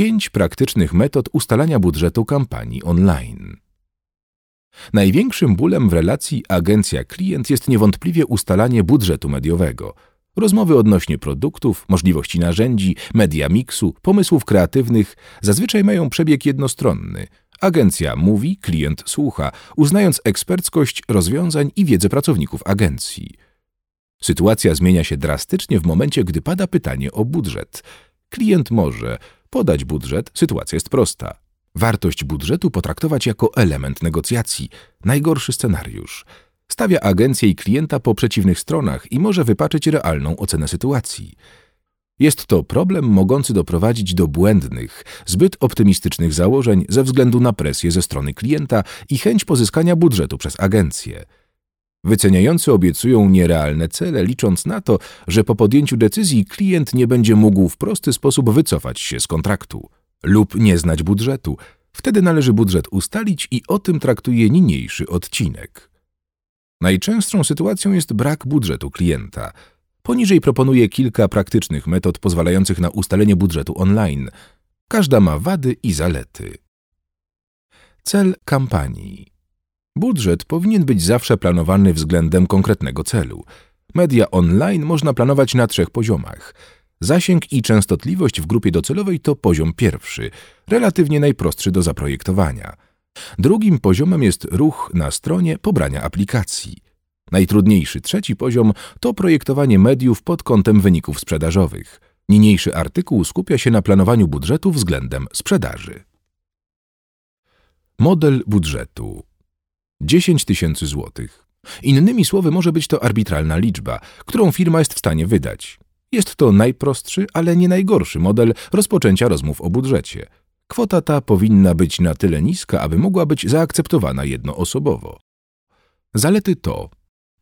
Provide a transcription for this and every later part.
Pięć praktycznych metod ustalania budżetu kampanii online. Największym bólem w relacji agencja-klient jest niewątpliwie ustalanie budżetu mediowego. Rozmowy odnośnie produktów, możliwości narzędzi, media miksu, pomysłów kreatywnych zazwyczaj mają przebieg jednostronny. Agencja mówi, klient słucha, uznając eksperckość rozwiązań i wiedzę pracowników agencji. Sytuacja zmienia się drastycznie w momencie, gdy pada pytanie o budżet. Klient może podać budżet, sytuacja jest prosta. Wartość budżetu potraktować jako element negocjacji. Najgorszy scenariusz. Stawia agencję i klienta po przeciwnych stronach i może wypaczyć realną ocenę sytuacji. Jest to problem mogący doprowadzić do błędnych, zbyt optymistycznych założeń ze względu na presję ze strony klienta i chęć pozyskania budżetu przez agencję. Wyceniający obiecują nierealne cele, licząc na to, że po podjęciu decyzji klient nie będzie mógł w prosty sposób wycofać się z kontraktu lub nie znać budżetu. Wtedy należy budżet ustalić i o tym traktuje niniejszy odcinek. Najczęstszą sytuacją jest brak budżetu klienta. Poniżej proponuję kilka praktycznych metod pozwalających na ustalenie budżetu online. Każda ma wady i zalety. Cel kampanii. Budżet powinien być zawsze planowany względem konkretnego celu. Media online można planować na trzech poziomach. Zasięg i częstotliwość w grupie docelowej to poziom pierwszy, relatywnie najprostszy do zaprojektowania. Drugim poziomem jest ruch na stronie pobrania aplikacji. Najtrudniejszy trzeci poziom to projektowanie mediów pod kątem wyników sprzedażowych. Niniejszy artykuł skupia się na planowaniu budżetu względem sprzedaży. Model budżetu 10 tysięcy złotych. Innymi słowy, może być to arbitralna liczba, którą firma jest w stanie wydać. Jest to najprostszy, ale nie najgorszy model rozpoczęcia rozmów o budżecie. Kwota ta powinna być na tyle niska, aby mogła być zaakceptowana jednoosobowo. Zalety to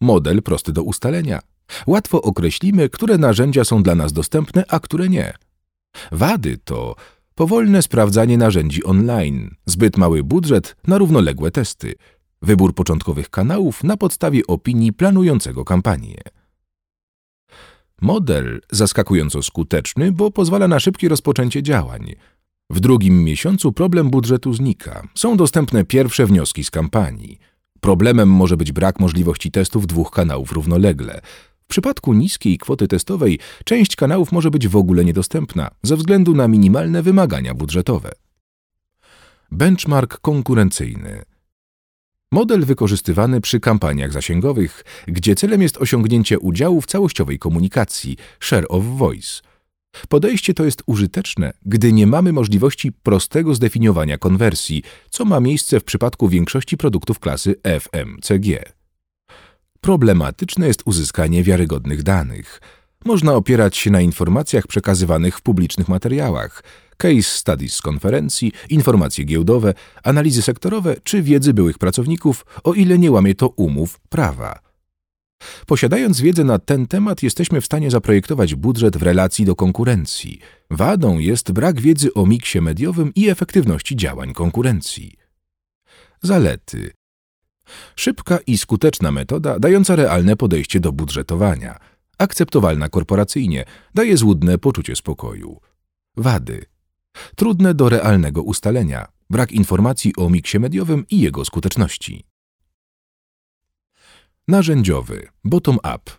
model prosty do ustalenia. Łatwo określimy, które narzędzia są dla nas dostępne, a które nie. Wady to powolne sprawdzanie narzędzi online, zbyt mały budżet na równoległe testy, wybór początkowych kanałów na podstawie opinii planującego kampanię. Model zaskakująco skuteczny, bo pozwala na szybkie rozpoczęcie działań. W drugim miesiącu problem budżetu znika. Są dostępne pierwsze wnioski z kampanii. Problemem może być brak możliwości testów dwóch kanałów równolegle. W przypadku niskiej kwoty testowej część kanałów może być w ogóle niedostępna ze względu na minimalne wymagania budżetowe. Benchmark konkurencyjny – Model wykorzystywany przy kampaniach zasięgowych, gdzie celem jest osiągnięcie udziału w całościowej komunikacji share of voice. Podejście to jest użyteczne, gdy nie mamy możliwości prostego zdefiniowania konwersji, co ma miejsce w przypadku większości produktów klasy FMCG. Problematyczne jest uzyskanie wiarygodnych danych. Można opierać się na informacjach przekazywanych w publicznych materiałach, case studies z konferencji, informacje giełdowe, analizy sektorowe czy wiedzy byłych pracowników, o ile nie łamie to umów prawa. Posiadając wiedzę na ten temat, jesteśmy w stanie zaprojektować budżet w relacji do konkurencji. Wadą jest brak wiedzy o miksie mediowym i efektywności działań konkurencji. Zalety. Szybka i skuteczna metoda dająca realne podejście do budżetowania. Akceptowalna korporacyjnie, daje złudne poczucie spokoju. Wady. Trudne do realnego ustalenia, brak informacji o miksie mediowym i jego skuteczności. Narzędziowy, bottom-up.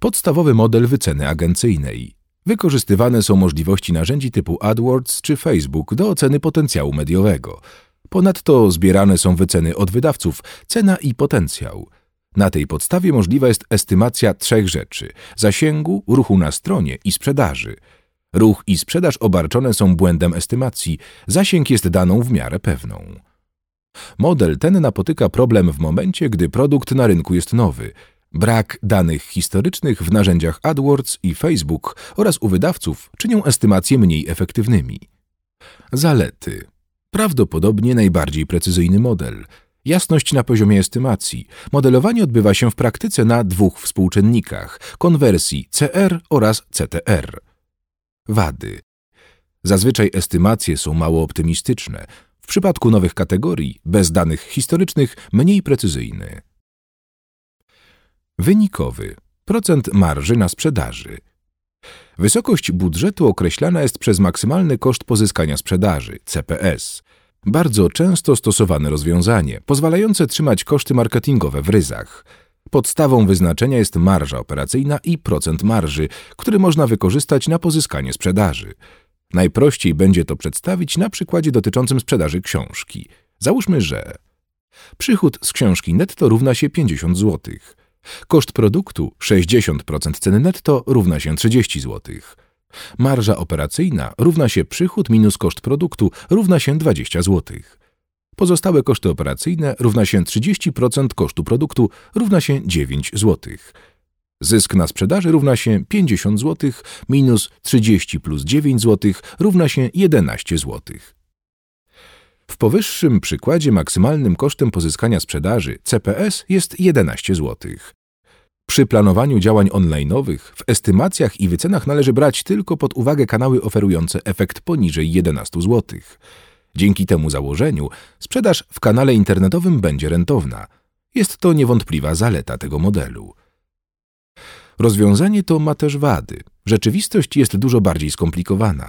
Podstawowy model wyceny agencyjnej. Wykorzystywane są możliwości narzędzi typu AdWords czy Facebook do oceny potencjału mediowego. Ponadto zbierane są wyceny od wydawców, cena i potencjał. Na tej podstawie możliwa jest estymacja trzech rzeczy: zasięgu, ruchu na stronie i sprzedaży – Ruch i sprzedaż obarczone są błędem estymacji, zasięg jest daną w miarę pewną. Model ten napotyka problem w momencie, gdy produkt na rynku jest nowy. Brak danych historycznych w narzędziach AdWords i Facebook oraz u wydawców czynią estymacje mniej efektywnymi. Zalety. Prawdopodobnie najbardziej precyzyjny model. Jasność na poziomie estymacji. Modelowanie odbywa się w praktyce na dwóch współczynnikach konwersji CR oraz CTR. Wady. Zazwyczaj estymacje są mało optymistyczne. W przypadku nowych kategorii, bez danych historycznych, mniej precyzyjny. Wynikowy. Procent marży na sprzedaży. Wysokość budżetu określana jest przez maksymalny koszt pozyskania sprzedaży CPS. Bardzo często stosowane rozwiązanie, pozwalające trzymać koszty marketingowe w ryzach. Podstawą wyznaczenia jest marża operacyjna i procent marży, który można wykorzystać na pozyskanie sprzedaży. Najprościej będzie to przedstawić na przykładzie dotyczącym sprzedaży książki. Załóżmy, że przychód z książki netto równa się 50 zł. Koszt produktu 60% ceny netto równa się 30 zł. Marża operacyjna równa się przychód minus koszt produktu równa się 20 zł. Pozostałe koszty operacyjne równa się 30% kosztu produktu równa się 9 zł. Zysk na sprzedaży równa się 50 zł minus 30 plus 9 zł równa się 11 zł. W powyższym przykładzie maksymalnym kosztem pozyskania sprzedaży CPS jest 11 zł. Przy planowaniu działań online'owych w estymacjach i wycenach należy brać tylko pod uwagę kanały oferujące efekt poniżej 11 zł. Dzięki temu założeniu sprzedaż w kanale internetowym będzie rentowna. Jest to niewątpliwa zaleta tego modelu. Rozwiązanie to ma też wady. Rzeczywistość jest dużo bardziej skomplikowana.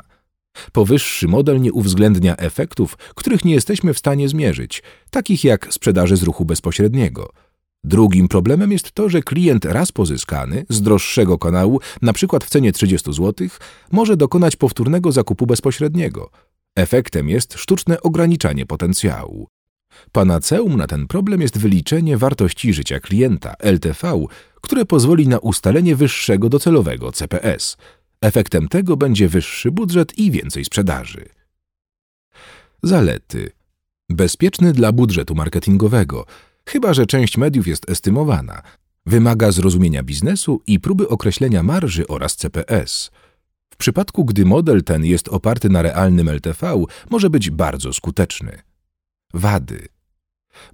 Powyższy model nie uwzględnia efektów, których nie jesteśmy w stanie zmierzyć, takich jak sprzedaży z ruchu bezpośredniego – Drugim problemem jest to, że klient raz pozyskany z droższego kanału, np. w cenie 30 zł, może dokonać powtórnego zakupu bezpośredniego. Efektem jest sztuczne ograniczanie potencjału. Panaceum na ten problem jest wyliczenie wartości życia klienta LTV, które pozwoli na ustalenie wyższego docelowego CPS. Efektem tego będzie wyższy budżet i więcej sprzedaży. Zalety. Bezpieczny dla budżetu marketingowego – chyba że część mediów jest estymowana. Wymaga zrozumienia biznesu i próby określenia marży oraz CPS. Przypadku, gdy model ten jest oparty na realnym LTV, może być bardzo skuteczny. Wady.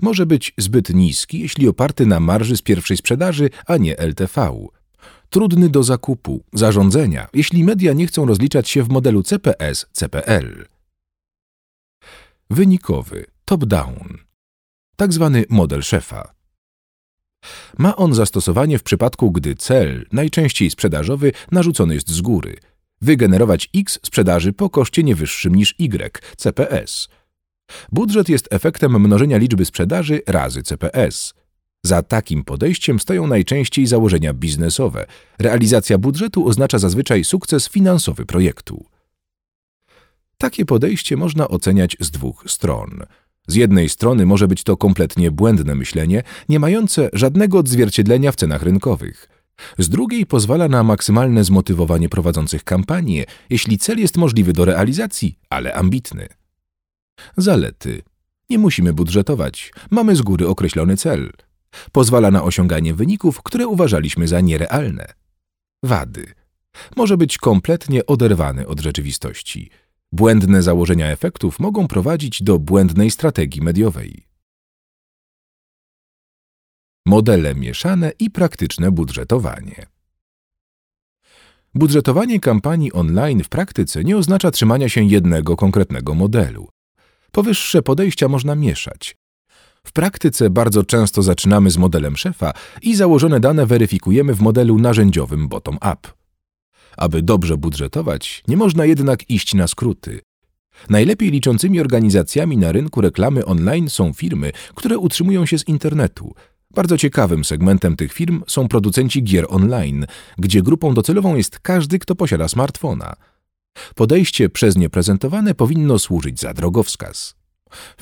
Może być zbyt niski, jeśli oparty na marży z pierwszej sprzedaży, a nie LTV. Trudny do zakupu, zarządzania, jeśli media nie chcą rozliczać się w modelu CPS-CPL. Wynikowy, top-down tak zwany model szefa. Ma on zastosowanie w przypadku, gdy cel, najczęściej sprzedażowy, narzucony jest z góry. Wygenerować X sprzedaży po koszcie nie wyższym niż Y, CPS. Budżet jest efektem mnożenia liczby sprzedaży razy CPS. Za takim podejściem stoją najczęściej założenia biznesowe. Realizacja budżetu oznacza zazwyczaj sukces finansowy projektu. Takie podejście można oceniać z dwóch stron – z jednej strony może być to kompletnie błędne myślenie, nie mające żadnego odzwierciedlenia w cenach rynkowych. Z drugiej pozwala na maksymalne zmotywowanie prowadzących kampanię, jeśli cel jest możliwy do realizacji, ale ambitny. Zalety. Nie musimy budżetować, mamy z góry określony cel. Pozwala na osiąganie wyników, które uważaliśmy za nierealne. Wady. Może być kompletnie oderwany od rzeczywistości. Błędne założenia efektów mogą prowadzić do błędnej strategii mediowej. Modele mieszane i praktyczne budżetowanie. Budżetowanie kampanii online w praktyce nie oznacza trzymania się jednego konkretnego modelu. Powyższe podejścia można mieszać. W praktyce bardzo często zaczynamy z modelem szefa i założone dane weryfikujemy w modelu narzędziowym bottom-up. Aby dobrze budżetować, nie można jednak iść na skróty. Najlepiej liczącymi organizacjami na rynku reklamy online są firmy, które utrzymują się z internetu. Bardzo ciekawym segmentem tych firm są producenci gier online, gdzie grupą docelową jest każdy, kto posiada smartfona. Podejście przez nie prezentowane powinno służyć za drogowskaz.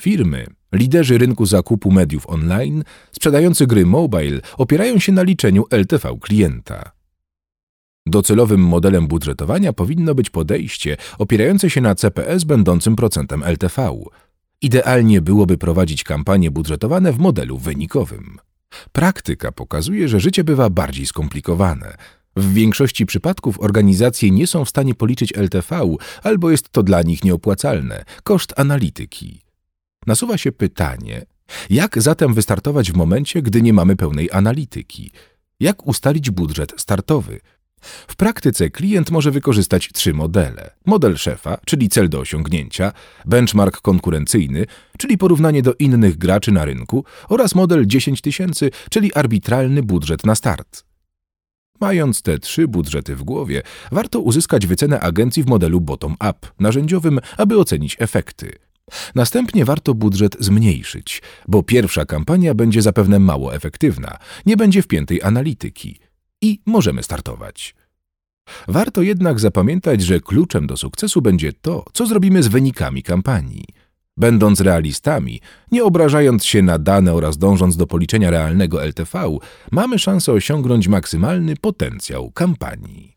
Firmy, liderzy rynku zakupu mediów online, sprzedający gry mobile, opierają się na liczeniu LTV klienta. Docelowym modelem budżetowania powinno być podejście opierające się na CPS będącym procentem LTV. Idealnie byłoby prowadzić kampanie budżetowane w modelu wynikowym. Praktyka pokazuje, że życie bywa bardziej skomplikowane. W większości przypadków organizacje nie są w stanie policzyć LTV, albo jest to dla nich nieopłacalne koszt analityki. Nasuwa się pytanie, jak zatem wystartować w momencie, gdy nie mamy pełnej analityki? Jak ustalić budżet startowy? W praktyce klient może wykorzystać trzy modele. Model szefa, czyli cel do osiągnięcia, benchmark konkurencyjny, czyli porównanie do innych graczy na rynku oraz model 10 tysięcy, czyli arbitralny budżet na start. Mając te trzy budżety w głowie, warto uzyskać wycenę agencji w modelu bottom-up, narzędziowym, aby ocenić efekty. Następnie warto budżet zmniejszyć, bo pierwsza kampania będzie zapewne mało efektywna, nie będzie wpiętej analityki i możemy startować. Warto jednak zapamiętać, że kluczem do sukcesu będzie to, co zrobimy z wynikami kampanii. Będąc realistami, nie obrażając się na dane oraz dążąc do policzenia realnego LTV, mamy szansę osiągnąć maksymalny potencjał kampanii.